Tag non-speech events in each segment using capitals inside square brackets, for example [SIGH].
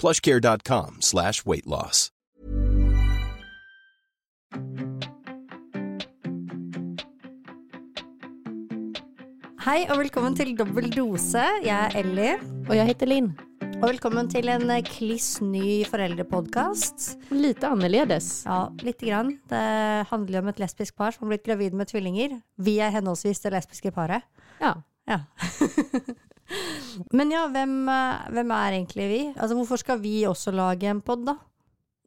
plushcare.com slash weight loss. Hei og velkommen til Dobbel dose. Jeg er Ellie. Og jeg heter Linn. Og velkommen til en eh, kliss ny foreldrepodkast. Lite annerledes. Ja, lite grann. Det handler om et lesbisk par som har blitt gravid med tvillinger. Vi er henholdsvis det lesbiske paret. Ja. Ja. [LAUGHS] Men ja, hvem, eh, hvem er egentlig vi? Altså, hvorfor skal vi også lage en pod, da?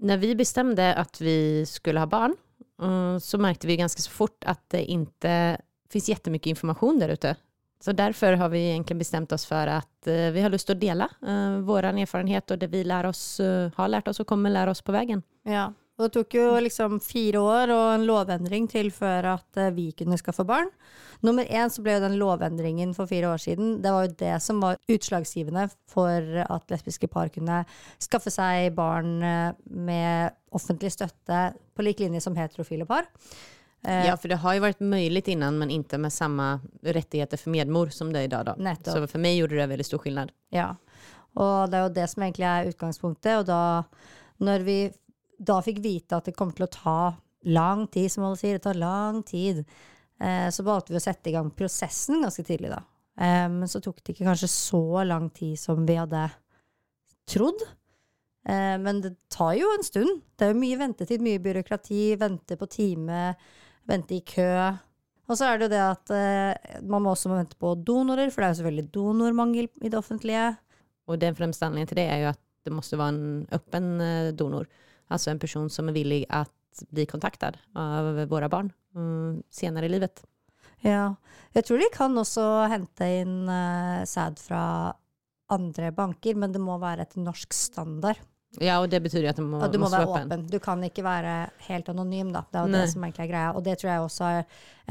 Når vi bestemte at vi skulle ha barn eh, så merket vi ganske så fort at det ikke fins jettemye informasjon der ute. Så derfor har vi egentlig bestemt oss for att eh, vi har lyst til å dele uh, vår erfarenhet og det vi lär oss, uh, har lært oss og kommer lære oss på veien. Ja. Og det tok jo liksom fire år og en lovendring til før at vi kunne skaffe barn. Nummer én så ble jo den lovendringen for fire år siden. Det var jo det som var utslagsgivende for at lesbiske par kunne skaffe seg barn eh, med offentlig støtte på lik linje som heterofile par. Eh, Ja, for det har jo vært mulig innan men ikke med samme rettigheter for medmor som det er i dag. Da. Så for meg gjorde det veldig stor skillnad. Ja, og det er jo det som egentlig er utgangspunktet. Og da, når vi da fikk vite at det kom til å ta lang tid, som alle sier, det tar lang tid, så valgte vi å sette i gang prosessen ganske tidlig, da. Eh, men så tok det ikke kanskje så lang tid som vi hadde trodd. Eh, men det tar jo en stund. Det er jo mye ventetid, mye byråkrati, vente på time, vente i kø. Og så er det jo det at eh, man må også vente på donorer, for det er jo selvfølgelig donormangel i det offentlige. Og den fremstillingen til det er jo at det måtte være en eh, donor. Altså en person som er villig att bli kontaktet av våre barn mm, senare i livet. Ja. Jeg tror de kan også hente inn uh, sæd fra andre banker, men det må være etter norsk standard. Ja, og det betyr at det må, Og du må må være vara åpen. Du kan ikke være helt anonym, da. Det er jo det som egentlig er greia. Og det tror jeg også er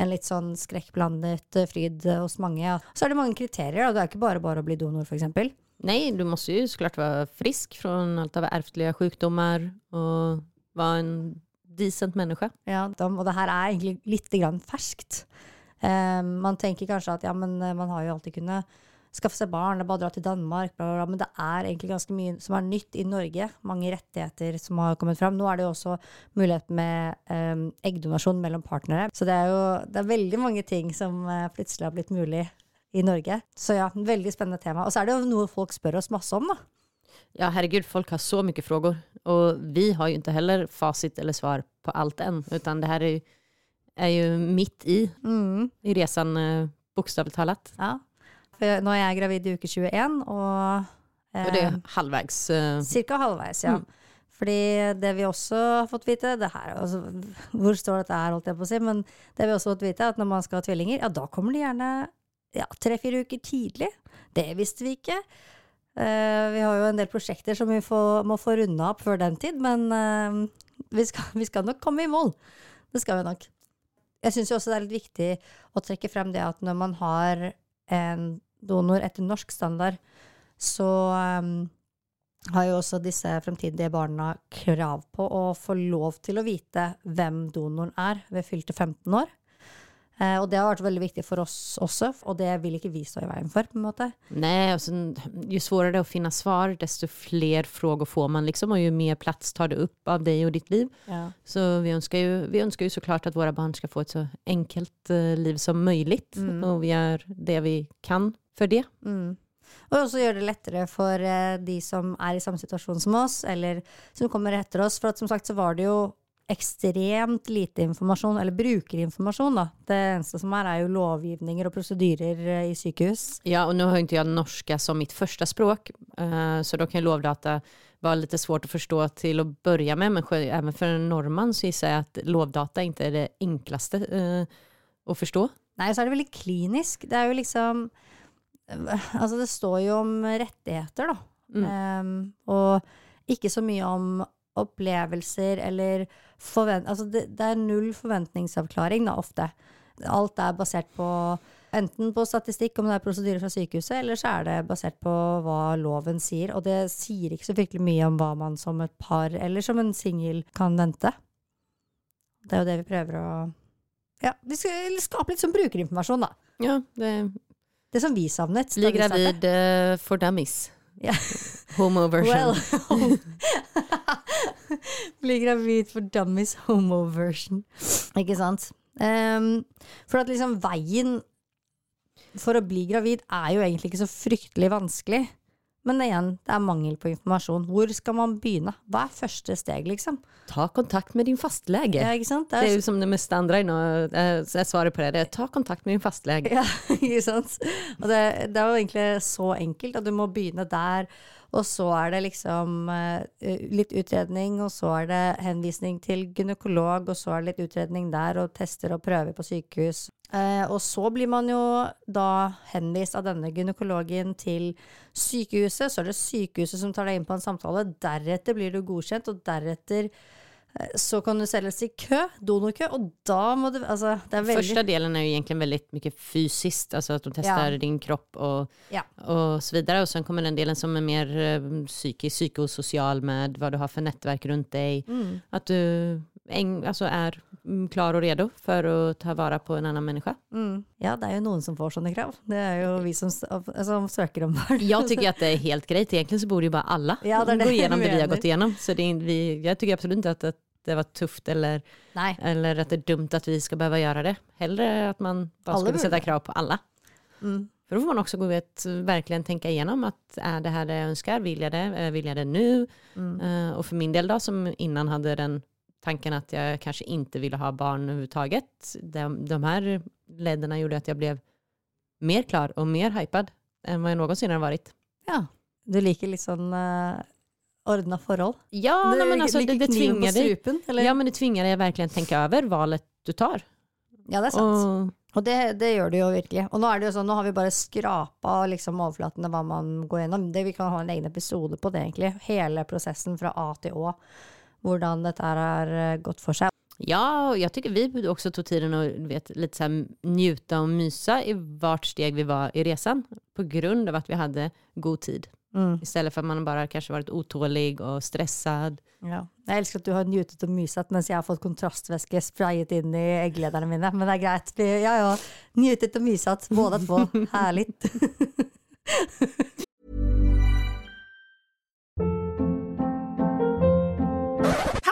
en litt sånn skrekkblandet eh, fryd hos mange. Så er det mange kriterier, og det er ikke bare bare å bli donor, for eksempel. du du jo så klart være frisk fra alt av ärftliga sykdommer, og være en decent menneske. Ja, og det her er egentlig litt ferskt. Eh, man tenker kanskje at ja, men eh, man har jo alltid kunnet skaffe seg barn, det bare dra til Danmark, bla, bla, bla. Men det er egentlig ganske mye som er nytt i Norge. Mange rettigheter som har kommet fram. Nå er det jo også mulighet med eh, eggdonasjon mellom partnere. Så det er jo det er veldig mange ting som eh, plutselig har blitt mulig i Norge. Så ja, veldig spennende tema. Og så er det jo noe folk spør oss masse om, da. Ja, herregud, folk har så mycket frågor. Och vi har ju inte heller facit eller svar på allt än, utan det här är ju, är ju mitt i, Mm. i resan eh, bokstavligt talat. Ja. For nå er jeg gravid i uke 21, og eh, Och det är halvvägs. eh, Cirka halvveis, ja. Mm. Fordi det vi også har fått vite, det her, altså, hvor står dette her, holdt jeg på å si, men det vi også har fått vite, er at når man skal ha tvillinger, ja, da kommer de gjerne ja, tre-fire uker tidlig. Det visste vi ikke. Eh, vi har jo en del prosjekter som vi får, må få runda opp før den tid, men eh, vi, skal, [LAUGHS] vi skal nok komme i mål. Det skal vi nok. Jeg syns også det er litt viktig å trekke frem det at når man har en donor etter norsk standard, så um, har jo også disse fremtidige barna krav på å få lov til å vite hvem donoren er ved fylte 15 år. Eh, og det har vært veldig viktig for oss også, og det vil ikke vi stå i veien for. på en måte. Nei, altså, Jo vanskeligere det er å finne svar, desto flere frågor får man liksom og jo mer plass tar det opp av deg og ditt liv. Så vi ønsker, jo, vi ønsker jo så klart at våre barn skal få et så enkelt uh, liv som mulig, Mm. og vi gjør det vi kan for det. Mm. Og også gjøre det lettere for uh, de som er i samme situasjon som oss, eller som kommer etter oss. For at som sagt så var det jo ekstremt lite informasjon, eller brukerinformasjon, da. Det eneste som er, er jo lovgivninger og prosedyrer eh, i sykehus. Ja, og nå har ikke jeg norska som mitt første språk, eh, så da kan ju lovdata var litt svårt å forstå til å begynne med, men selv for för en nordmann så gissar jeg at lovdata ikke er det enkleste å forstå. Nei, så er det veldig klinisk. Det er jo liksom Altså, det står jo om rettigheter, da. Mm. Um, og ikke så mye om opplevelser eller forvent... Altså, det, det er null forventningsavklaring, da, ofte. Alt er basert på enten på statistikk, om det er prosedyrer fra sykehuset, eller så er det basert på hva loven sier. Og det sier ikke så fryktelig mye om hva man som et par eller som en singel kan vente. Det er jo det vi prøver å Ja, vi skal skape litt sånn brukerinformasjon, da. Ja, det Det som vi savnet. da blir gravid for dummies. Ja. [LAUGHS] Homo version. Well, [LAUGHS] Bli gravid for dummies homo version. Ikke sant? Um, for at liksom veien for å bli gravid er jo egentlig ikke så fryktelig vanskelig. Men igjen, det er mangel på informasjon. Hvor skal man begynne? Hva er første steg, liksom? Ta kontakt med din fastlege. Ja, ikke sant? Det Det er, jo som det meste andre nå, jeg svarer på det, det er ta kontakt med din fastlege. ja, [LAUGHS] ikke sant? Og det, det er jo egentlig så enkelt at du må begynne der. Og så er det liksom eh, litt utredning, og så er det henvisning til gynekolog, og så er det litt utredning der, og tester og prøver på sykehus. Eh, og så blir man jo da henvist av denne gynekologen til sykehuset. Så er det sykehuset som tar deg inn på en samtale. Deretter blir du godkjent, og deretter så kan du selges i kø, donorkø, og da må du Altså, det er veldig Første delen er jo egentlig veldig mye fysisk, altså at de testar Ja. din kropp og, Ja. og så videre. Og sen kommer den delen som er mer eh, psykisk, psykosocial med hva du har for nettverk rundt deg. Mm. At du en, altså är mm, klar og redo for å ta vare på en annen menneske. Mm. Ja, det er jo noen som får sånne krav. Det er jo vi som, som søker om barn. Jeg syns at det er helt greit. Egentlig så borde jo bare alle Ja, det det gå gjennom det vi har gått gjennom. Så det vi, jeg syns absolut ikke at, at det var tufft eller, eller at det er dumt at vi skal behøve gjøre det. Heller at man bare skulle sette krav på alle. Mm. For da får man også gå ut, virkelig tenke igjennom at er det her det jeg ønsker, vil jeg det, vil jeg det nu? Mm. Uh, og for min del da, som innan hadde den tanken att jag kanske inte ville ha barn överhuvudtaget, de, de här ledderna gjorde att jag blev mer klar och mer hypad än vad jag någonsin har varit. Ja. Du liker litt sånn uh, ordna forhold? Ja, du nei, men altså, det, det tvinger strupen? Eller? Ja, men det tvinger deg virkelig å tenke over valget du tar. Ja, det er sant. Og, Og det, det gjør det jo virkelig. Og nå er det jo sånn, nå har vi bare skrapa liksom overflaten av hva man går gjennom. Det, vi kan ha en egen episode på det, egentlig. Hele prosessen fra A til Å. Hvordan dette har eh, gått for seg. ja, och jag tycker vi också tog tiden att vet, lite så här, njuta och mysa i vart steg vi var i resan. På grund av att vi hade god tid. Mm. Istället för att man bara kanske varit otålig och stressad. Ja. Jeg elsker at du har njutet og myset mens jeg har fått kontrastvæske sprayet inn i egglederne mine. Men det er greit. Vi, ja, ja. Njutet og myset, Både två. [LAUGHS] Härligt. [LAUGHS]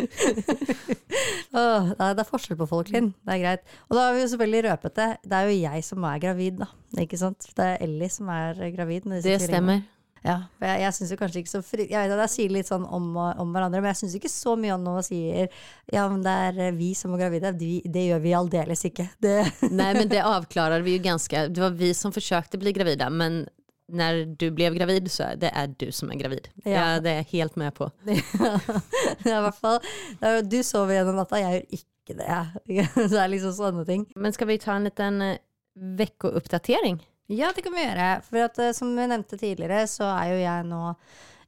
[LAUGHS] Åh, det, er, det er forskjell på folk, Linn. Det er greit. Og da har vi jo selvfølgelig røpet det. Det er jo jeg som er gravid, da. Ikke sant? Det er Ellie som er gravid. Det stemmer. Ja, for jeg, jeg syns jo kanskje ikke så fri... Jeg vet at jeg sier litt sånn om, om hverandre, men jeg syns ikke så mye om når man sier ja, men det er eh, vi som er gravide. De, det gjør vi aldeles ikke. Det, Nei, men det [LAUGHS] avklarer vi jo ganske. det var vi som försökte bli gravide, men när du blev gravid så är det är du som är gravid. Ja. Ja. det är jag helt med på. [LAUGHS] er i hvert fall er, Du sover gjennom natta, jeg gjør ikke det. [LAUGHS] Så det er liksom sånne ting. Men ska vi ta en liten eh, veckouppdatering? Ja, det kan vi gjøre. For at, eh, som vi nevnte tidligere, så er jo jeg nå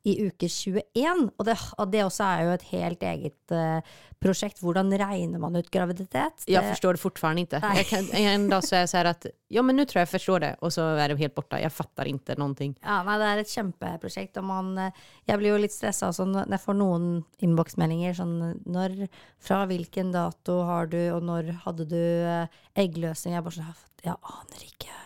i uke 21, og det, og det også er jo et helt eget uh, prosjekt. Hvordan regner man ut graviditet? Det, jeg forstår det fortfarande ikke. Jeg kan, en dag så är jag så här ja men nå tror jeg jeg forstår det og så er det helt borte. Jeg fatter ikke noen ting. Ja, nei, det er et kjempeprosjekt, og man eh, Jeg blir jo litt stressa også når jeg får noen innboksmeldinger sånn når Fra hvilken dato har du, og når hadde du eh, eggløsning? Jeg bare sånn Jeg aner ikke.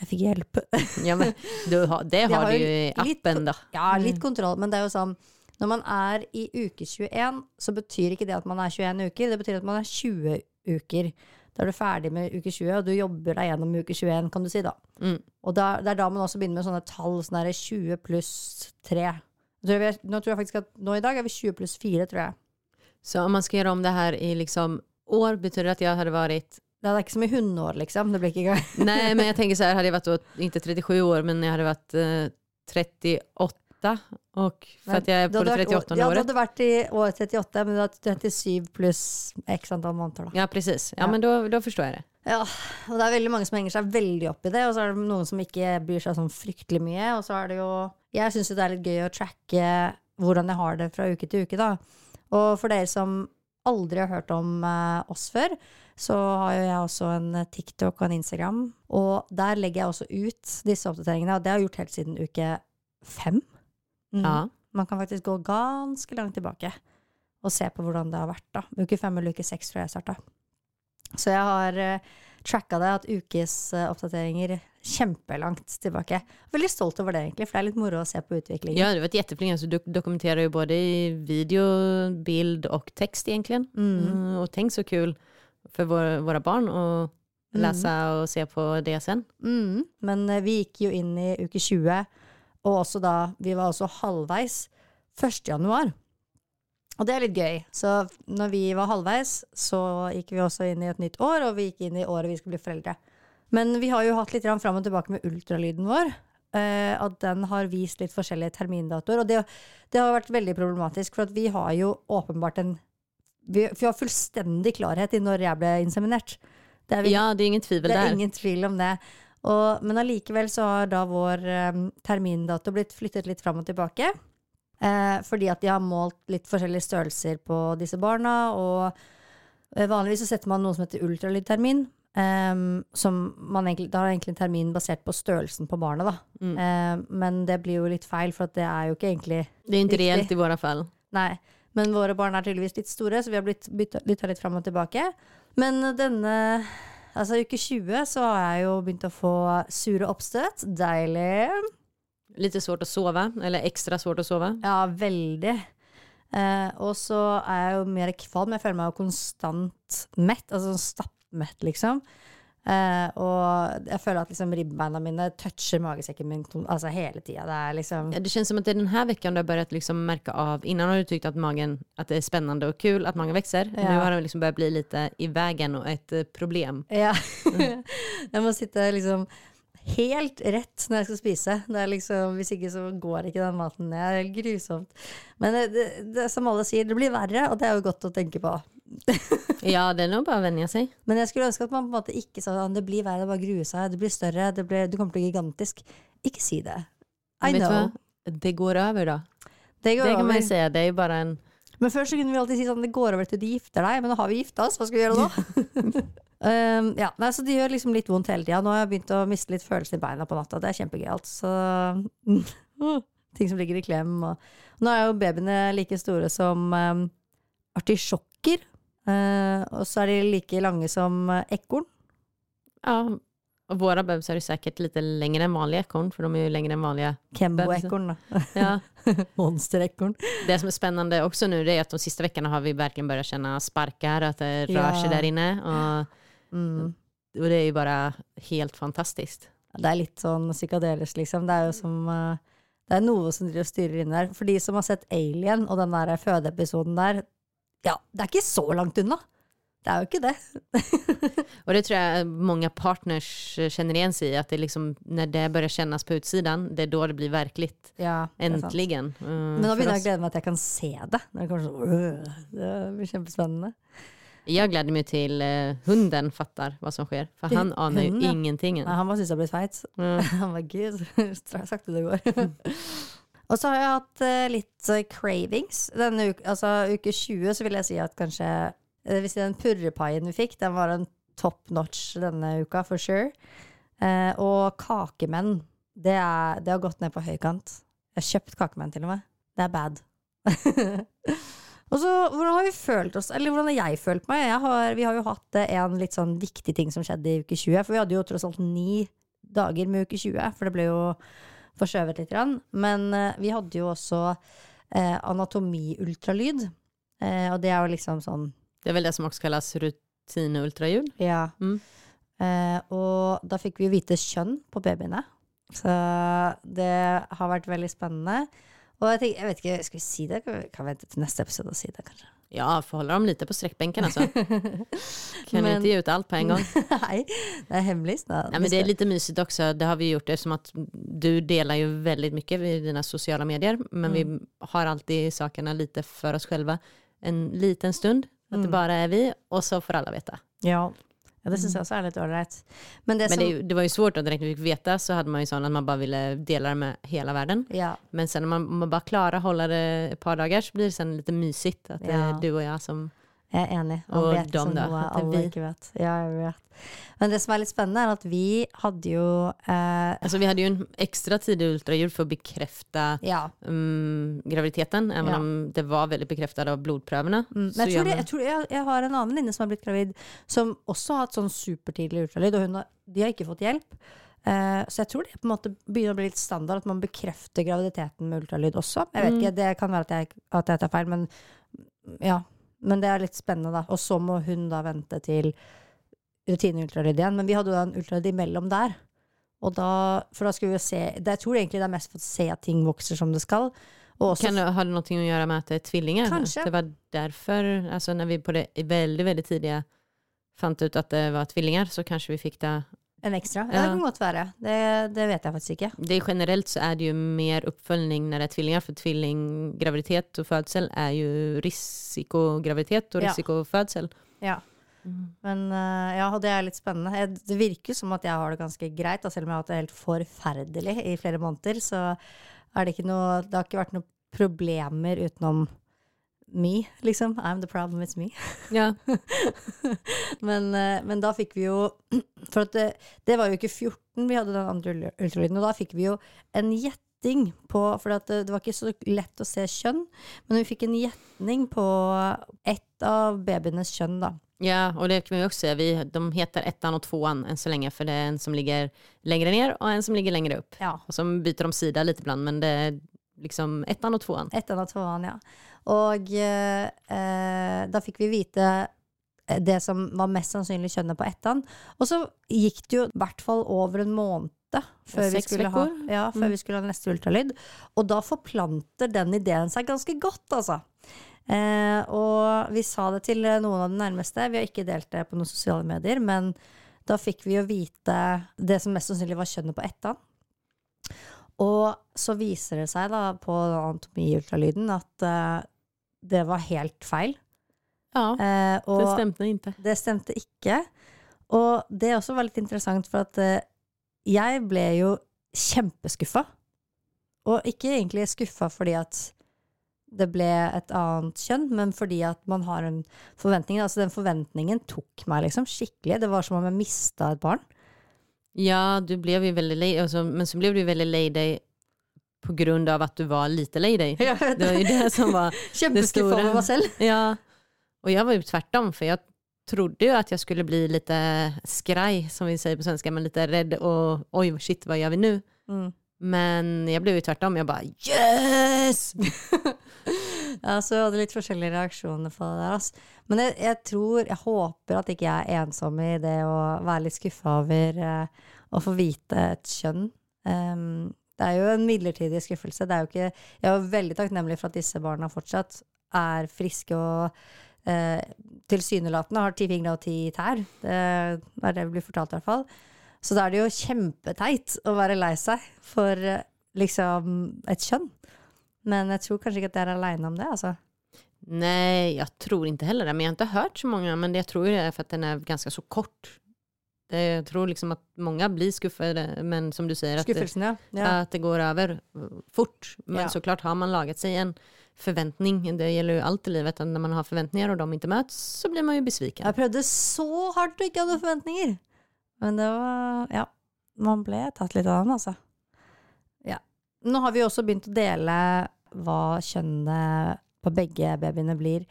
Jeg fikk hjelp. [LAUGHS] Ja, men du det har har du i appen da. Ja, litt kontroll, men det er jo sånn Når man er i uke 21, så betyr ikke det at man er 21 uker, det betyr at man er 20 uker. Da er du ferdig med uke 20, og du jobber deg gjennom uke 21, kan du si da. Mm. Og da, det er da man også begynner med sånne tall, sånn der 20 pluss 3. Nå tror, vi nå tror jeg faktisk at nå i dag er vi 20 pluss 4, tror jeg. Så om man skal gjøre om det her i liksom år, betyr det at jeg hadde varit Det er ikke som i hundeår, liksom. Det blir ikke gøy. [LAUGHS] Nej, men jag tänker så här, hade jag varit då, inte 37 år, men jag hade varit eh, 38. Och för att jag är Du på det 38 året. Ja, du året. hadde vært i år 38, men du hadde 37 pluss x antall måneder, da. Ja, precis. Ja, Ja. men då, då förstår jag det. Ja, og det er veldig mange som henger seg veldig opp i det, og så er det noen som ikke bryr seg sånn fryktelig mye, og så er det jo Jeg syns jo det er litt gøy å tracke hvordan jeg har det fra uke til uke, da. Og for dere som aldri har hørt om eh, oss før, så har jo jeg også en TikTok og en Instagram, og der legger jeg også ut disse oppdateringene, og det har jeg gjort helt siden uke fem. Mm. Ja. Man kan faktisk gå ganske langt tilbake og se på hvordan det har vært, da. Uke fem eller uke seks tror jeg jeg starta. Så jeg har uh, tracka det, hatt ukes uh, oppdateringer kjempelangt tilbake. Veldig stolt over det, egentlig, for det er litt moro å se på utviklingen. Ja, du var jätteflink. Altså, du dokumenterer jo både i video, bild og tekst, egentlig. Mm. Mm, og tenk så kul för vår, våra barn å lese og se på det sen. Mm. Men eh, vi gikk jo inn i uke 20, og også da Vi var også halvveis 1. januar. Og det er litt gøy. Så når vi var halvveis, så gikk vi også inn i et nytt år, og vi gikk inn i året vi skulle bli foreldre. Men vi har jo hatt litt fram og tilbake med ultralyden vår. eh, at den har vist litt forskjellige termindatoer. Og det, det har vært veldig problematisk, for vi har jo åpenbart en Vi, vi har fullstendig klarhet i når jeg ble inseminert. Det er vi Ja, det er ingen tvivel det er ingen tvil om det. Og, men allikevel så har da vår um, termindato blitt flyttet litt fram og tilbake. Eh, fordi at de har målt litt forskjellige størrelser på disse barna. Og eh, vanligvis så setter man noe som heter ultralydtermin. Um, som man egentlig, da er egentlig en termin basert på størrelsen på barnet, da. Mm. Eh, men det blir jo litt feil, for det er jo ikke egentlig Det er ikke reelt i våre fall. Nei. Men våre barn er tydeligvis litt store, så vi har blitt bytta, litt fram og tilbake. Men denne Altså uke 20 så har jeg jo begynt å få sure oppstøt. Deilig. Litt svårt å sove? eller ekstra svårt å sove? Ja, veldig. Eh, og så er jeg jo mer kvalm. Jeg føler meg jo konstant mett. Altså sånn stappmett, liksom. Eh, og jeg føler at liksom ribbeina mine toucher magesekken min altså hele tida. Det er liksom Ja, Det känns som att det är den här veckan du har börjat liksom märka av, innan har du tyckt att magen, att det är spännande och kul att magen växer. Ja. Nu har den liksom börjat bli lite i vägen och ett eh, problem. Ja. jeg må sitte liksom helt rett når jeg skal spise. Det er liksom, hvis ikke så går ikke den maten ned. Det er grusomt. Men det, det, det, som alle sier, det blir verre, og det er jo godt å tenke på. [LAUGHS] Ja, det er nå bare å venne seg. Men jeg skulle ønske at man på en måte ikke sa at det blir verre, det bare gruer seg, det blir større, det blir, du kommer til å bli gigantisk. Ikke si det. I vet know. Det går over, da. Det går Det kan man over. säga, det er jo bare en... Men før så kunne vi alltid si sånn det går over til du gifter deg, men nå har vi gifta oss, hva skal vi gjøre nå? [LAUGHS] um, ja, nei, så det gjør liksom litt vondt hele tida. Nå har jeg begynt å miste litt følelsen i beina på natta, det er kjempegøyalt. Så [LAUGHS] ting som ligger i klem og Nå er jo babyene like store som um, artisjokker. Uh, og så er de like lange som uh, ekorn. Ja, våre våra er jo sikkert lite lengre enn vanlige ekorn, for de er jo lengre enn vanlige Kembo-ekorn, da. Ja. [LAUGHS] Monsterekorn. Det som er spennende også nå, det er at de siste ukene har vi virkelig begynt å kjenne sparker, at det rører seg där inne. Og, Mm. og, det er jo bare helt fantastisk. Det er litt sånn psykadelisk, liksom. Det er jo som eh, Det er noe som driver og styrer inn der. For de som har sett Alien og den der fødeepisoden der, ja, det er ikke så langt unna. Det er jo ikke det. [LAUGHS] og det tror jeg mange partners kjenner igjen seg i, At det liksom, når det börjar kjennes på utsiden, det er da det blir virkelig. Ja, Endelig. Äntligen. Mm, Men nå begynner jeg å glede meg at jeg kan se det. Det sånn øh, Det blir kjempespennende. Jeg gleder meg til uh, hunden fattar hva som skjer, for han aner jo ingenting. Nei, han bare syns jeg blir feit. Mm. [LAUGHS] Han bare gud, [LAUGHS] så sakte det går. Og så har jeg hatt eh, litt eh, cravings. Denne uke, altså uke 20 så vil jeg si at kanskje Det vil den purrepaien vi fikk, den var en top notch denne uka, for sure. Eh, og kakemenn, det, er, det har gått ned på høykant. Jeg har kjøpt kakemenn til og med. Det er bad. [LAUGHS] og så, hvordan har vi følt oss, eller hvordan har jeg følt meg? Jeg har, vi har jo hatt eh, en litt sånn viktig ting som skjedde i uke 20, for vi hadde jo tross alt ni dager med uke 20, for det ble jo forskjøvet litt. grann. Men eh, vi hadde jo også eh, anatomiultralyd, eh, og det er jo liksom sånn Det er vel det som også kalles rutineultralyd? Ja. Mm. Eh, og da fikk vi jo vite kjønn på babyene. Så det har vært veldig spennende. Og jeg, tenker, jeg vet ikke, skal vi si det? Kan vi vente til neste episode og si det, kanskje? Ja, får hålla dem lite på sträckbänken alltså. [LAUGHS] kan Men- inte ge ut allt på en gång. [LAUGHS] Nei, det er hemmelig. Da. Nej, men det är lite mysigt också, det har vi gjort eftersom att du delar ju väldigt mycket i dina sociala medier, men vi har alltid sakerna lite för oss själva en liten stund, att det bara är vi, och så får alla veta. Ja. Ja, det syns jeg også er litt ålreit. Men det Men som det, det var ju svårt då direkt när vi fick veta så hade man ju sån att man bara ville dela det med hela världen. Ja. Men sen när man, man bara klarar hålla det ett par dagar så blir det sen lite mysigt att det Ja. är du och jag som Jeg er enig. Man Og vet dem liksom da, noe alle ikke vet. Ja, jeg vet. Men det som er litt spennende, er at vi hadde jo eh, Altså, vi hadde jo en ekstra tidlig ultralyd for å bekrefte Ja. um, graviditeten, även Ja. om det var veldig bekreftet av blodprøvene. Mm. Men jeg tror, det, jeg, tror jeg, jeg har en annen venninne som har blitt gravid, som også har hatt sånn supertidlig ultralyd, og har, de har ikke fått hjelp. Uh, så jeg tror det på en måte begynner å bli litt standard at man bekrefter graviditeten med ultralyd også. Jeg vet Mm. ikke, Det kan være at jeg, at jeg tar feil, men ja. Men det er litt spennende, da. Og så må hun da vente til rutineultralyd igjen. Men vi hadde jo en ultralyd imellom der. Og da, for da skulle vi jo se det, Jeg tror egentlig det er mest for å se at ting vokser som det skal. Og også Kan det, har det noe å gjøre med at det er tvillinger? Kanskje. Det var derfor, altså når vi på det veldig, veldig tidlige fant ut at det var tvillinger, så kanskje vi fikk det. En ekstra. Ja, det kan godt være. Det, det vet jeg faktisk ikke. det generelt så er det jo mer oppfølging når det er tvillinger, for tvillinggraviditet og fødsel er jo risikograviditet och Ja. risikofödsel. Ja. Men eh, ja, og det er litt spennende. Jeg, det virker som at jeg har det ganske greit, da, selv om jeg har hatt det helt forferdelig i flere måneder. Så er det ikke noe Det har ikke vært noen problemer utenom me, liksom. I'm the problem, it's me. [LAUGHS] Ja, Men, eh, men da fikk vi jo [CLEARS THROAT] For det, det var jo ikke 14 vi hadde den andre ul- ultralyden, og da fikk vi jo en gjetting på For det, det var ikke så lett å se kjønn, men vi fikk en gjetning på ett av babyenes kjønn, da. ja, og det kan vi også se. Vi, de heter ettan og tvåan enn så lenge, for det er en som ligger lengre ned, og en som ligger lengre opp. Ja. Og så byter de sida litt iblant, men det liksom ettan og toan? Ettan og toan, ja. Og eh, da fikk vi vite eh, det som var mest sannsynlig kjønnet på ettan. Og så gikk det jo i hvert fall over en måned før, vi skulle, ha, ja, før vi skulle ha neste ultralyd. Og da forplanter den ideen seg ganske godt, altså. Eh, og vi sa det til eh, noen av de nærmeste. Vi har ikke delt det på noen sosiale medier, men da fikk vi jo vite det som mest sannsynlig var kjønnet på ettan. Og så viser det seg da på anatomiultralyden at uh, det var helt feil. Ja, uh, det stemte ikke. det stemte ikke. Og det også var litt interessant, for at uh, jeg ble jo kjempeskuffa. Og ikke egentlig skuffa fordi at det ble et annet kjønn, men fordi at man har en forventning. Altså den forventningen tok meg liksom skikkelig. Det var som om jeg mista et barn. Ja, du blev ju väldigt lej, alltså, men så blev du väldigt lej dig på grund av att du var lite lei deg. Jeg Det var ju det som var [LAUGHS] det stora. over meg selv. Ja, och jag var ju tvärtom för jag trodde ju att jag skulle bli lite skraj som vi säger på svenska, men lite rädd och oj shit vad gör vi nu? Mm. Men jag blev ju tvärtom, jag bara yes! [LAUGHS] [LAUGHS] Ja, så jeg hadde litt forskjellige reaksjoner på det der. Altså. Men jeg, jeg tror, jeg håper at ikke jeg er ensom i det å være litt skuffa over eh, å få vite et kjønn. Um, det er jo en midlertidig skuffelse. Er ikke, jeg er veldig takknemlig for at disse barna fortsatt er friske og eh, tilsynelatende har ti fingre og ti tær. Det er det vi blir fortalt, i hvert fall. Så da er det jo kjempeteit å være lei seg for eh, liksom et kjønn. Men jeg tror kanskje ikke at jeg er aleine om det, altså. Nej, jag tror inte heller det. Men jag har inte hört så många. Men jeg jag tror det är för att den är ganska så kort. Jeg jag tror liksom att många blir skuffade. Men som du säger, att det, ja. att det går över uh, fort. Men Ja. såklart har man lagat sig en förväntning. Det gäller ju allt i livet. När man har förväntningar och de inte möts så blir man ju besviken. Jeg prøvde så hardt å ikke ha noen forventninger. Men det var Ja. Man ble tatt litt av dem, altså. Nå har vi også begynt å dele hva kjønnet på begge babyene blir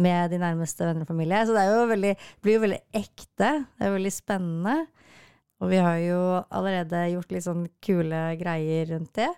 med de nærmeste venner og familie. Så det jo veldig, det blir jo veldig ekte. Det er veldig spennende. Og vi har jo allerede gjort litt sånn kule greier rundt det.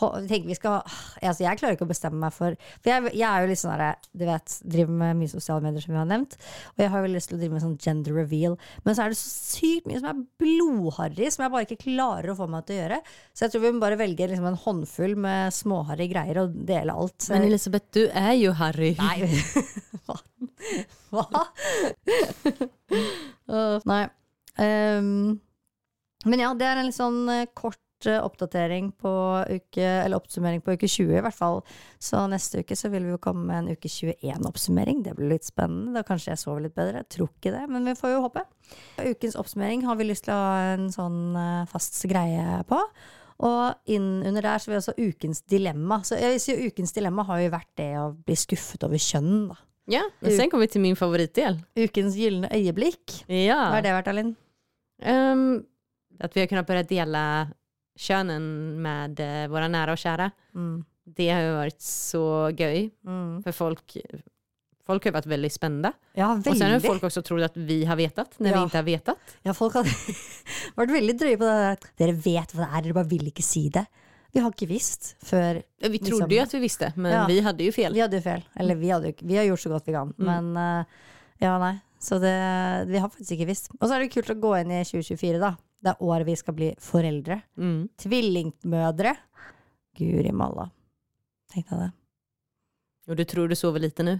Tenker vi skal altså Jeg klarer ikke å bestemme meg for For jeg, jeg er jo litt sånn herre Du vet, driver med mye sosiale medier, som vi har nevnt. Og jeg har jo lyst til å drive med sånn gender reveal. Men så er det så sykt mye som er blodharry, som jeg bare ikke klarer å få meg til å gjøre. Så jeg tror vi må bare velge liksom en håndfull med småharry greier og dele alt. Men Elisabeth, du er jo Harry. Nei. [LAUGHS] [LAUGHS] Hva? Hva? [LAUGHS] uh, nei. Um, men ja, det er en litt sånn eh, kort oppdatering på uke, eller oppsummering på uke 20 i hvert fall. Så neste uke så vil vi jo komme med en uke 21-oppsummering. Det blir litt spennende. Da kanskje jeg sover litt bedre. Jeg tror ikke det, men vi får jo håpe. Ukens oppsummering har vi lyst til å ha en sånn eh, fast greie på. Og innunder der så vil også ukens dilemma. Så jeg vil si ukens dilemma har jo vært det å bli skuffet over kjønn, da. Ja, men sen kommer vi til min favorittdel. Ukens gylne øyeblikk. Ja. Hva har det vært, Alin? Um, at vi har kunnet bare dela könen med uh, våra nära och kära. Mm. Det har ju varit så göj. Mm. För folk, folk har varit väldigt spända. Ja, Och sen har folk också trott att vi har vetat när vi ikke inte har vetat. Ja, folk har [LAUGHS] vært veldig drøye på det at Dere vet hva det er, dere bare vil ikke si det. Vi har ikke visst før Vi Liksom- trodde at att vi visste, men Ja. vi hadde jo fel. Vi hadde jo feil. Eller vi, hadde, jo vi har gjort så godt vi kan. Men eh, ja, nei. Så det, vi har faktisk ikke visst. Og så er det kult å gå inn i 2024, da. Det er året vi skal bli foreldre. Mm. Tvillingmødre. Guri malla. Tenk deg det. Og du tror du sover lite nå?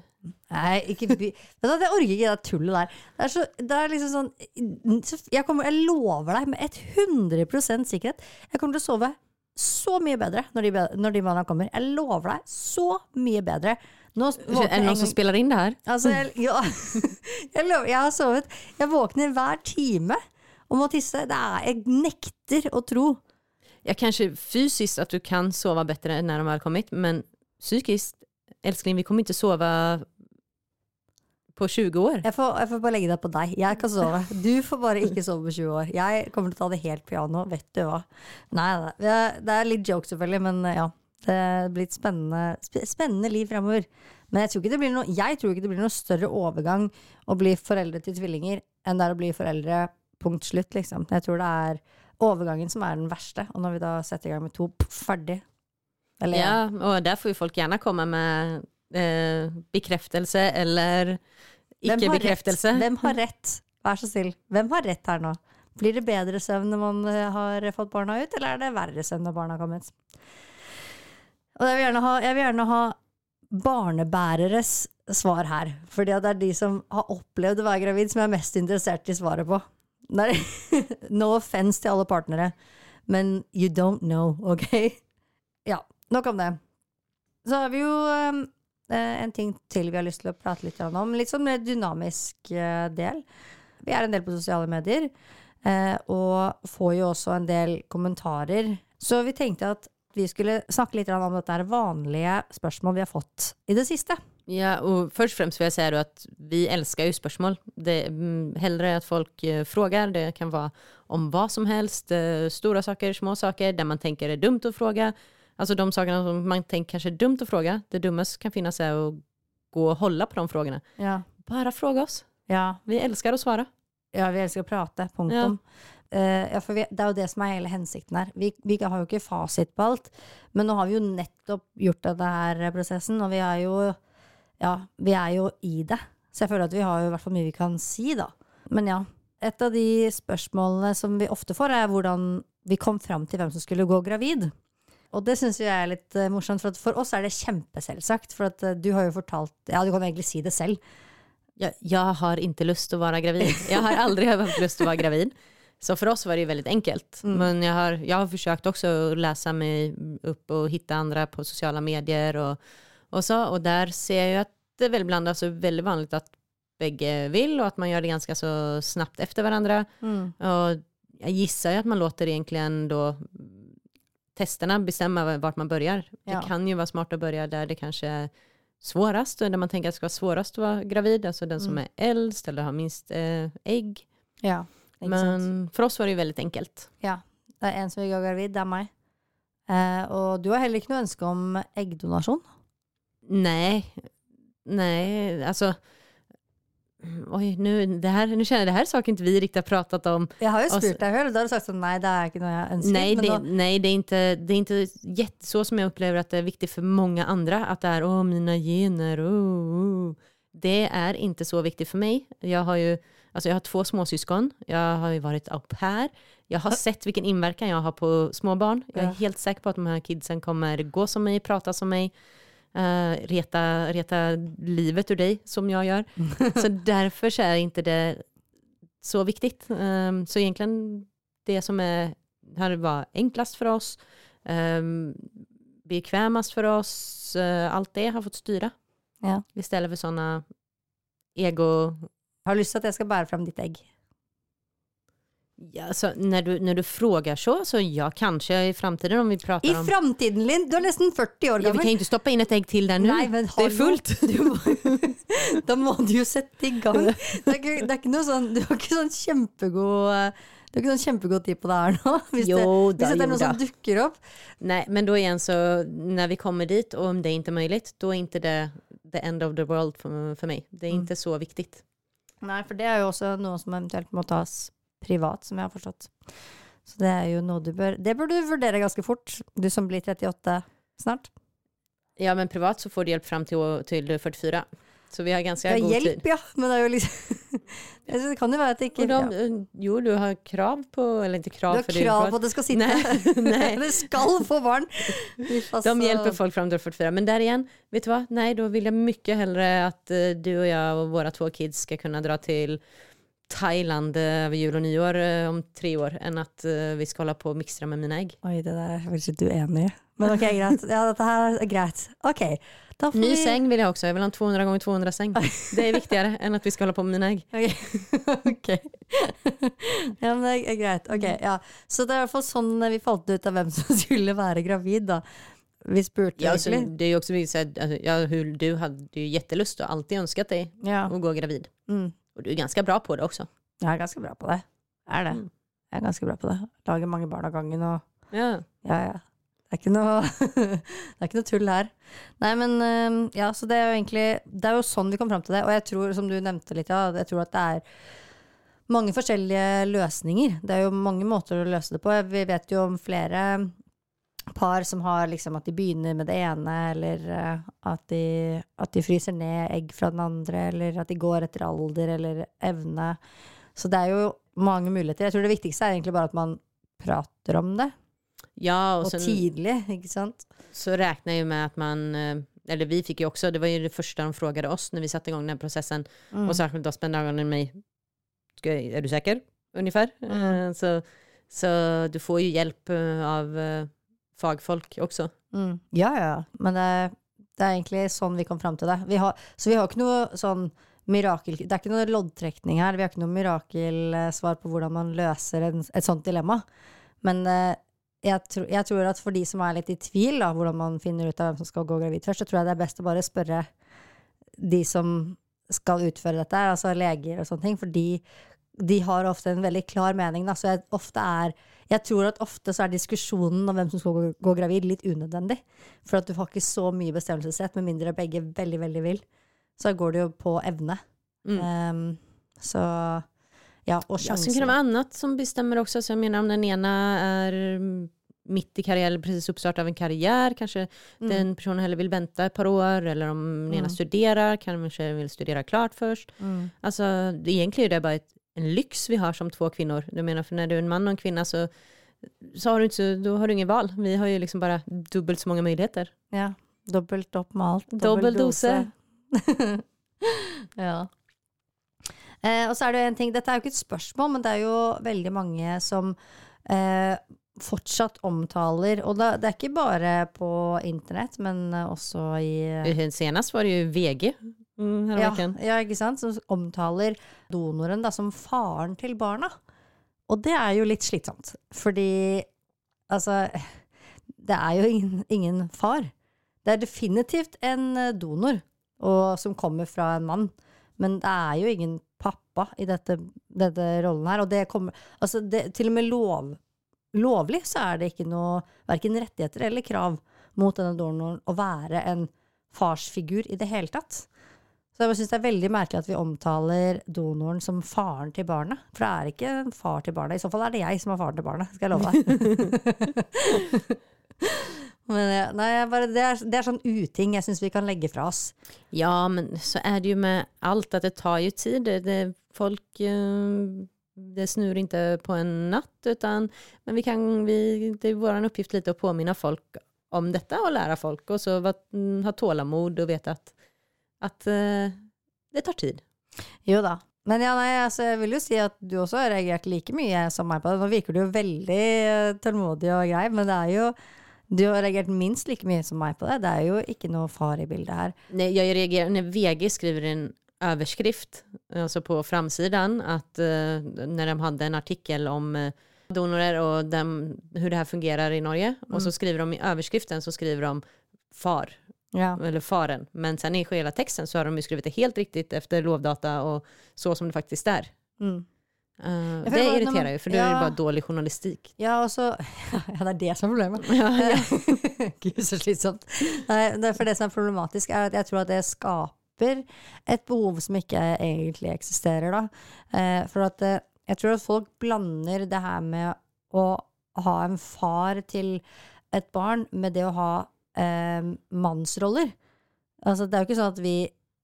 Nei, ikke Jeg orker ikke det tullet der. Det er, så, det er liksom sånn Jeg, kommer, jeg lover deg med 100% sikkerhet, jeg kommer til å sove så mye bedre når de, når de barna kommer. Jeg lover deg så mye bedre. Nå våkner, er det någon som spiller inn det her? Altså, jeg, ja, [LAUGHS] jeg, lover, jeg har sovet Jeg våkner hver time og å tisse. Det er, jeg nekter å tro. Ja, kanskje fysisk at du kan sove bedre enn når de har kommet, men psykisk Elskling, vi kommer ikke sove på 20 år. Jeg får, jeg får bare legge det på deg. Jeg kan sove. Du får bare ikke sove på 20 år. Jeg kommer til å ta det helt piano, vet du hva. Nei. Det er- litt joke selvfølgelig, men ja. Det blir et spennende, spennende liv fremover. Men jeg tror, ikke det blir noe, jeg tror ikke det blir noe større overgang å bli foreldre til tvillinger enn det er å bli foreldre punkt slutt, liksom. Jeg tror det er overgangen som er den verste. Og når vi da setter i gang med to, pff, ferdig. Eller Ja, og der får jo folk gjerne komme med eh, bekreftelse eller Hvem bekreftelse. rett? Hvem har [LAUGHS] rett? Vær så snill. Hvem har rett her nå? Blir det bedre søvn når man eh, har fått barna ut, eller er det verre søvn når barna har kommet? Og jeg vil gjerne ha, jeg vil gjerne ha barnebæreres svar her. Fordi det er de som har opplevd å være gravid, som jeg er mest interessert i svaret på. Nei, [LAUGHS] no offense til alle partnere, men you don't know, ok? Ja, nok om det. Så har vi jo eh, eh, en ting til vi har lyst til å prate litt om. Litt sånn mer dynamisk eh, del. Vi er en del på sosiale medier, uh, og får jo også en del kommentarer. Så vi tenkte at vi skulle snakke litt om dette vanlige spørsmål vi har fått i det siste. Ja, og først og fremst vil jeg si at vi elsker jo spørsmål. Det, er hellre at folk spør. det kan være om hva som helst, Store saker, små saker, der man tenker er dumt å spørre. Altså de sakene som man tenker kanskje er dumt å spørre. det dummeste kan finnes er å gå og holde på de spørsmålene. Ja. Bare spør oss. Ja, Vi elsker å svare. Ja, vi elsker å prate. Punktum. Eh, ja, for vi, det er jo det som er hele hensikten her. Vi, vi har jo ikke fasit på alt, men nå har vi jo nettopp gjort denne prosessen, og vi har jo ja, vi er jo i det. Så jeg føler at vi har jo hvert fall mye vi kan si, da. Men ja. Et av de spørsmålene som vi ofte får, er hvordan vi kom fram til hvem som skulle gå gravid. Og det syns jeg er litt eh, morsomt, for for oss er det kjempeselvsagt. For at eh, du har jo fortalt Ja, du kan egentlig si det selv. Jeg, jeg har lyst til å være gravid. Jeg har aldri hatt lyst til å være gravid. Så for oss var det jo veldig enkelt. Men jeg har, jeg har forsøkt også å lese meg opp og finne andre på sosiale medier och så. Och där ser jag att det är veldig ibland alltså väldigt vanligt att begge vill och att man gör det ganska så snabbt efter varandra. Och jag gissar ju att man låter egentligen då testerna bestämma vart man börjar. Ja. Det kan ju vara smart att börja där det kanske är svårast, där man tänker att det ska vara svårast att vara gravid, alltså den som är äldst eller har minst eh, ägg. Ja, ikke? Men for oss var det jo veldig enkelt. Ja. Det er en som vil gå gravid, det er meg. Eh, og du har heller ikke noe ønske om eggdonasjon? Nej, nej, alltså Oj, nu, det här, nu känner jag det här är saker inte vi riktigt har pratat om. Jeg har Altså- spurt og da har du sagt sånn nei, det er ikke noe jeg ønsker. Nej, det, då... nej det, är inte, det är inte jätte, så som jag upplever att det är viktigt för många andra. Att det är, åh mina gener, oh, oh. Det är inte så viktigt för mig. Jag har ju alltså jag har två småsyskon, jag har ju varit au pair. Jag har sett vilken inverkan jag har på småbarn. Jag är Ja. helt säker på att de här kidsen kommer gå som mig, prata som mig. Eh, reta, reta livet ur dig som jag gör. Så därför så är inte det så viktigt. Um, så egentligen det som är, här var enklast för oss, um, bekvämast för oss, uh, allt det har fått styra. Ja. Istället för sådana ego... Har du lyst til at jeg skal bære fram ditt egg? Ja, så når du, när du frågar så, så ja, kanskje i framtiden om vi prater I om... framtiden, Linn! Du er nesten 40 år gammel. Ja, vi kan ikke stoppe inn et egg til der nå. det er fullt. [LAUGHS] Du må, [LAUGHS] da må du jo sette i gang. Det er ikke, det er ikke noe sånn, du har ikke sånn kjempegod du har ikke sånn kjempegod tid på [LAUGHS] det her nå? Hvis, Jo det, da, hvis det er jo noe som dukker opp. Nei, men da igjen, så når vi kommer dit og om det ikke er mulig, da er ikke det the end of the world for, for meg. Det er ikke så viktig. Nei, for det er jo også noe som eventuelt må tas privat, som jeg har forstått. Så det er jo noe du bør Det bør du vurdere ganske fort, du som blir 38 snart. Ja, men privat så får du hjelp fram til, til 44. Så vi har ganske god tid. hjelp, ja, men det er jo liksom [LAUGHS] Det kan jo være at det ikke de, ja. eh, Jo, du har krav på, eller ikke krav. Du har det krav på at det skal sitte Nei, [LAUGHS] nei. Du skal få barn! [LAUGHS] De hjelper folk fram til 44. Men der igjen, vet du hva? Nei, da vil jeg mye heller att eh, du og jeg og våre to kids skal kunne dra till Thailand over jul og nyår eh, om tre år enn att eh, vi skal holde på å mikse med mine egg. Oi, det der er faktisk ikke uenig i. Men ok, [LAUGHS] greit. Ja, dette her er greit. Ok, Ny vi seng vil jeg også. Jeg vil ha en 200 ganger 200 seng. Det er viktigere enn at vi skal holde på med mine egg. Ok. [LAUGHS] okay. ja, men det er greit. Ok, ja. Så det er i hvert fall sånn vi falt ut av hvem som [LAUGHS] skulle være gravid, da. Vi spurte Ja, altså, det er jo også mye å si ja, du hadde jo jättelust og alltid ønsket deg Ja. å gå gravid. Mm. Och du er ganske bra på det også. Jeg er ganske bra på det. Jeg er det. Mm. Jeg er ganske bra på det. Lager mange barn av gangen og Ja. Ja, ja. Det er noe, [LAUGHS] det er ikke noe tull her. Nei, men ja, så det er jo egentlig Det er jo sånn vi kom fram til det. Og jeg tror, som du nevnte litt, ja, jeg tror at det er mange forskjellige løsninger. Det er jo mange måter å løse det på. Vi vet jo om flere par som har liksom at de begynner med det ene, eller eh, at de, at de fryser ned egg fra den andre, eller at de går etter alder eller evne. Så det er jo mange muligheter. Jeg tror det viktigste er egentlig bare at man prater om det. Ja, och Og sen tidlig, ikke sant? så regner jeg jo med at man, eh, eller vi fikk jo også, det var jo det første de frågade oss når vi satte igång den prosessen, processen. Mm. og særlig da spente ögonen meg Er du sikker? Ungefær. Mm. Eh, Så, så du får jo hjälp eh, av fagfolk også. Mm. Ja, ja. Men det, det er egentlig sånn vi kom fram til det. Vi har, så vi har ikke noe sånn mirakel... Det er ikke noe loddtrekning her. Vi har ikke noe mirakelsvar på hvordan man løser en, et sånt dilemma. Men eh, jeg, tror- jeg tror at for de som er litt i tvil, da, hvordan man finner ut av hvem som skal gå gravid først, så tror jeg det er best å bare spørre de som skal utføre dette, altså leger og sånne ting, for de, de har ofte en veldig klar mening. Da. Så jeg, er, jeg tror at ofte så er diskusjonen om hvem som skal gå, gå gravid, litt unødvendig. For at du har ikke så mye bestemmelsesrett, med mindre begge veldig, veldig vil. Så går det jo på evne. Mm. Um, så ja, og Ja, sen kan det være annet som bestemmer også. Så jeg mener om den ene er midt mitt i karriere, eller precis uppstart av en karriär, Kanskje Mm. den personen heller vill vänta ett par år. Eller om den ena Mm. studerar, kanskje vill studere klart først. Mm. Alltså egentlig er det bare ett, en lyx vi har som två kvinnor. Du menar för när du är en man och en kvinna så, så har du inte, så, då har du ingen val. Vi har ju liksom bara dubbelt så många möjligheter. Ja. Dobbelt opp med alt. Dobbel dose. ja. Eh, og så er det jo en ting, dette er jo ikke et spørsmål, men det er jo veldig mange som eh, fortsatt omtaler, og da, det er ikke bare på internett, men også i Eh, Senest var det jo VG mm, ja, ja, ikke sant? Som omtaler donoren da, som faren til barna. Og det er jo litt slitsomt, fordi altså Det er jo ingen, ingen far. Det er definitivt en eh, donor, og, som kommer fra en mann, men det er jo ingen pappa i dette, dette rollen her. Og det kommer Altså, det, til og med lov, lovlig så er det ikke noe verken rettigheter eller krav mot denne donoren å være en farsfigur i det hele tatt. Så jeg syns det er veldig merkelig at vi omtaler donoren som faren til barnet. For det er ikke en far til barnet. I så fall er det jeg som er faren til barnet, skal jeg love deg. [LAUGHS] Men nei, bare, det, er, det er sånn uting jeg syns vi kan legge fra oss. Ja, men så er det jo med alt at det tar jo tid. Det, det, folk, eh, det snur ikke på en natt, utan men vi kan, vi, det er vår oppgift litt å påminne folk om dette og lære folk Og så ha tålamod og vite att, att uh, det tar tid. Jo da. Men ja, nei, altså, jeg vil jo si at du også har reagert like mye som meg på det. Nå virker du jo veldig eh, tålmodig og grei, men det er jo Du har reagert minst like mye som meg på det. Det er jo ikke noe far i bildet her. Nei, jeg reagerer når VG skriver en overskrift altså på framsiden at uh, när de hadde en artikkel om uh, donorer og dem, hur det her fungerer i Norge. og så skriver de i overskriften så skriver de far, Ja. eller faren. Men sen i hela texten så har de ju skrivit det helt riktigt efter lovdata och så som det faktiskt är. Mm. Uh, det irriterer man- ju, för då är det ja. bara dålig journalistik. Ja, og så [LAUGHS] Ja, det er det som er problemet. [LAUGHS] Gud, så slitsomt. Nei, det, for det som er problematisk, er at jeg tror at det skaper et behov som ikke egentlig eksisterer, da. Eh, for at eh, jeg tror at folk blander det her med å ha en far til et barn med det å ha eh, mannsroller. Altså, det er jo ikke sånn at vi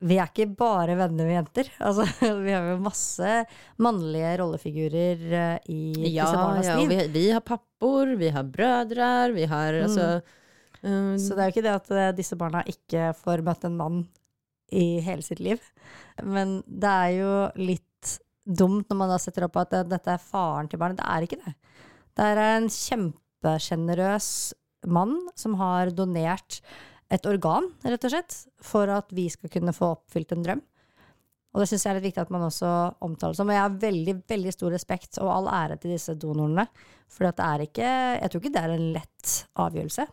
vi er ikke bare venner med jenter. [LAUGHS] Altså, vi har jo masse mannlige rollefigurer eh, i disse Ja, barnas ja liv. vi, vi har pappor, vi har brødre, vi har mm. altså um, Så det er jo ikke det at eh, disse barna ikke får møtt en mann i hele sitt liv. Men det er jo litt dumt når man da setter opp at eh, dette er faren til barnet. Det er ikke det. Det er en kjempesjenerøs mann som har donert et organ, rett og slett, for at vi skal kunne få oppfylt en drøm. Og det syns jeg er litt viktig at man også omtaler som. Og jeg har veldig, veldig stor respekt og all ære til disse donorene. For det er ikke Jeg tror ikke det er en lett avgjørelse.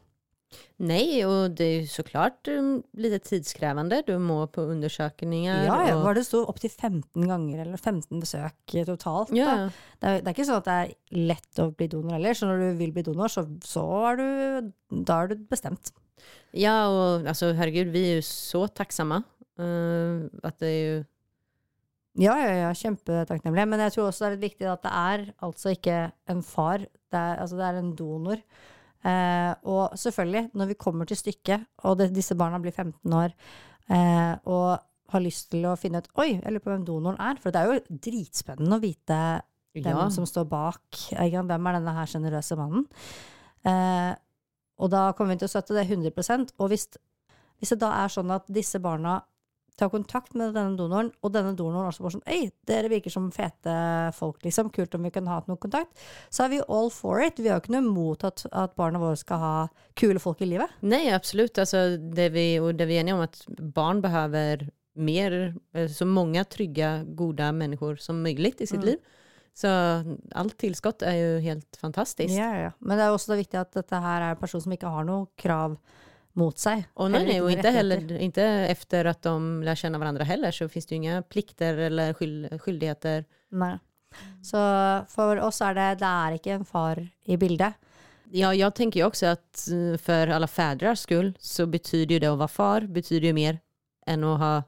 Nej, och det är ju såklart um, lite tidskrävande. Du må på undersökningar. Ja, ja, Og... var det sto opptil 15 ganger, eller 15 besøk totalt. ja, Da. Det, er, det er ikke sånn at det er lett å bli donor heller, så når du vil bli donor, så, så er du Da er du bestemt. ja, og altså, herregud, vi er jo så takksomme. Uh, at det er jo Ja, ja, ja, kjempetakknemlig. Men jeg tror også det er litt viktig at det er altså ikke en far, det er, altså det er en donor. Eh, og selvfølgelig, når vi kommer til stykket, og det, disse barna blir 15 år, eh, og har lyst til å finne ut Oi, jeg lurer på hvem donoren er. For det er jo dritspennende å vite hvem Ja. som står bak. Hvem er denne her sjenerøse mannen? Eh, og da kommer vi til å støtte det 100% Og hvis, hvis det da er sånn at disse barna tar kontakt med denne donoren, og denne donoren også bare sånn Øy, dere virker som fete folk, liksom. Kult om vi kan ha noe kontakt. Så er vi all for it. Vi har jo ikke noe imot at, at barna våre skal ha kule folk i livet. Nei, absolutt. Altså, det, vi, og det vi er enige om at barn behøver mer, eh, så mange trygge, gode mennesker som mulig i sitt Mm. liv. Så alt tilskudd er jo helt fantastisk. Ja, ja. Men det er også også viktig at dette her er en person som ikke har noe krav mot seg. Och nej, nej, ikke och inte, heller, inte efter att de lär känna varandra heller så finns det ju inga plikter eller skyld, skyldigheter. Nei. Så for oss er det Det er ikke en far i bildet. Ja, jag tänker ju också att for för alla fädrars skull så betyder ju det att vara far betyder ju mer än att ha...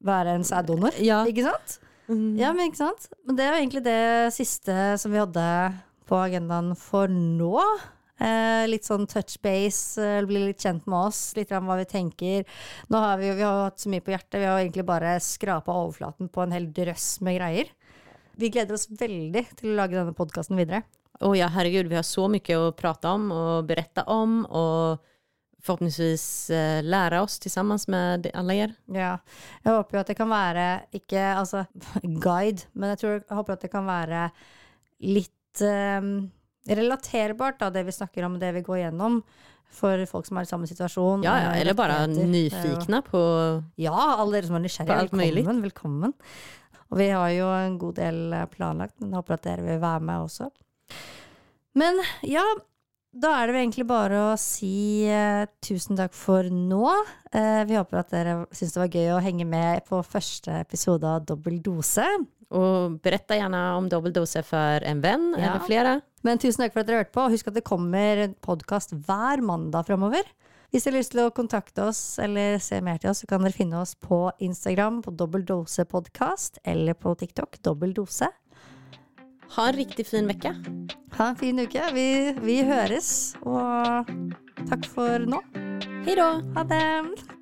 Være en sæddonor. Ja, Ikke sant? Mm. Ja, men ikke sant? Men det er jo egentlig det siste som vi hadde på agendaen for nå. Eh, litt sånn touch base, eh, bli litt kjent med oss, litt om hva vi tenker. Nå har vi, vi har hatt så mye på hjertet, vi har egentlig bare skrapa overflaten på en hel drøss med greier. Vi gleder oss veldig til å lage denne podkasten videre. Och ja, herregud, vi har så mye å prate om og berette om og forhåpentligvis lære oss sammen med alle dere. Ja. Jeg håper jo at det kan være, ikke altså [LAUGHS] guide, men jeg, tror, jeg håper at det kan være litt eh, relaterbart, da, det vi snakker om, det vi går gjennom, for folk som er i samme situasjon. Ja, ja, eh, eller bare rettigheter. nyfikna på... Ja, alle dere som er nysgjerrige, velkommen, velkommen. Og vi har jo en god del eh, planlagt, men håper at dere vil være med også. Men ja, da er det egentlig bare å si eh, tusen takk for nå. Eh, vi håper at dere syns det var gøy å henge med på første episode av Dobbel dose. Och berette gjerne om dobbeldose for en venn Ja. eller flere. Men tusen takk for at dere hørte på. Husk at det kommer podkast hver mandag framover. Hvis dere har lyst til å kontakte oss eller se mer til oss, så kan dere finne oss på Instagram på Dobbel eller på TikTok dobbeldose. Ha en riktig fin uke. Ha en fin uke. Vi, vi høres, og takk for nå. Hei da. Ha det!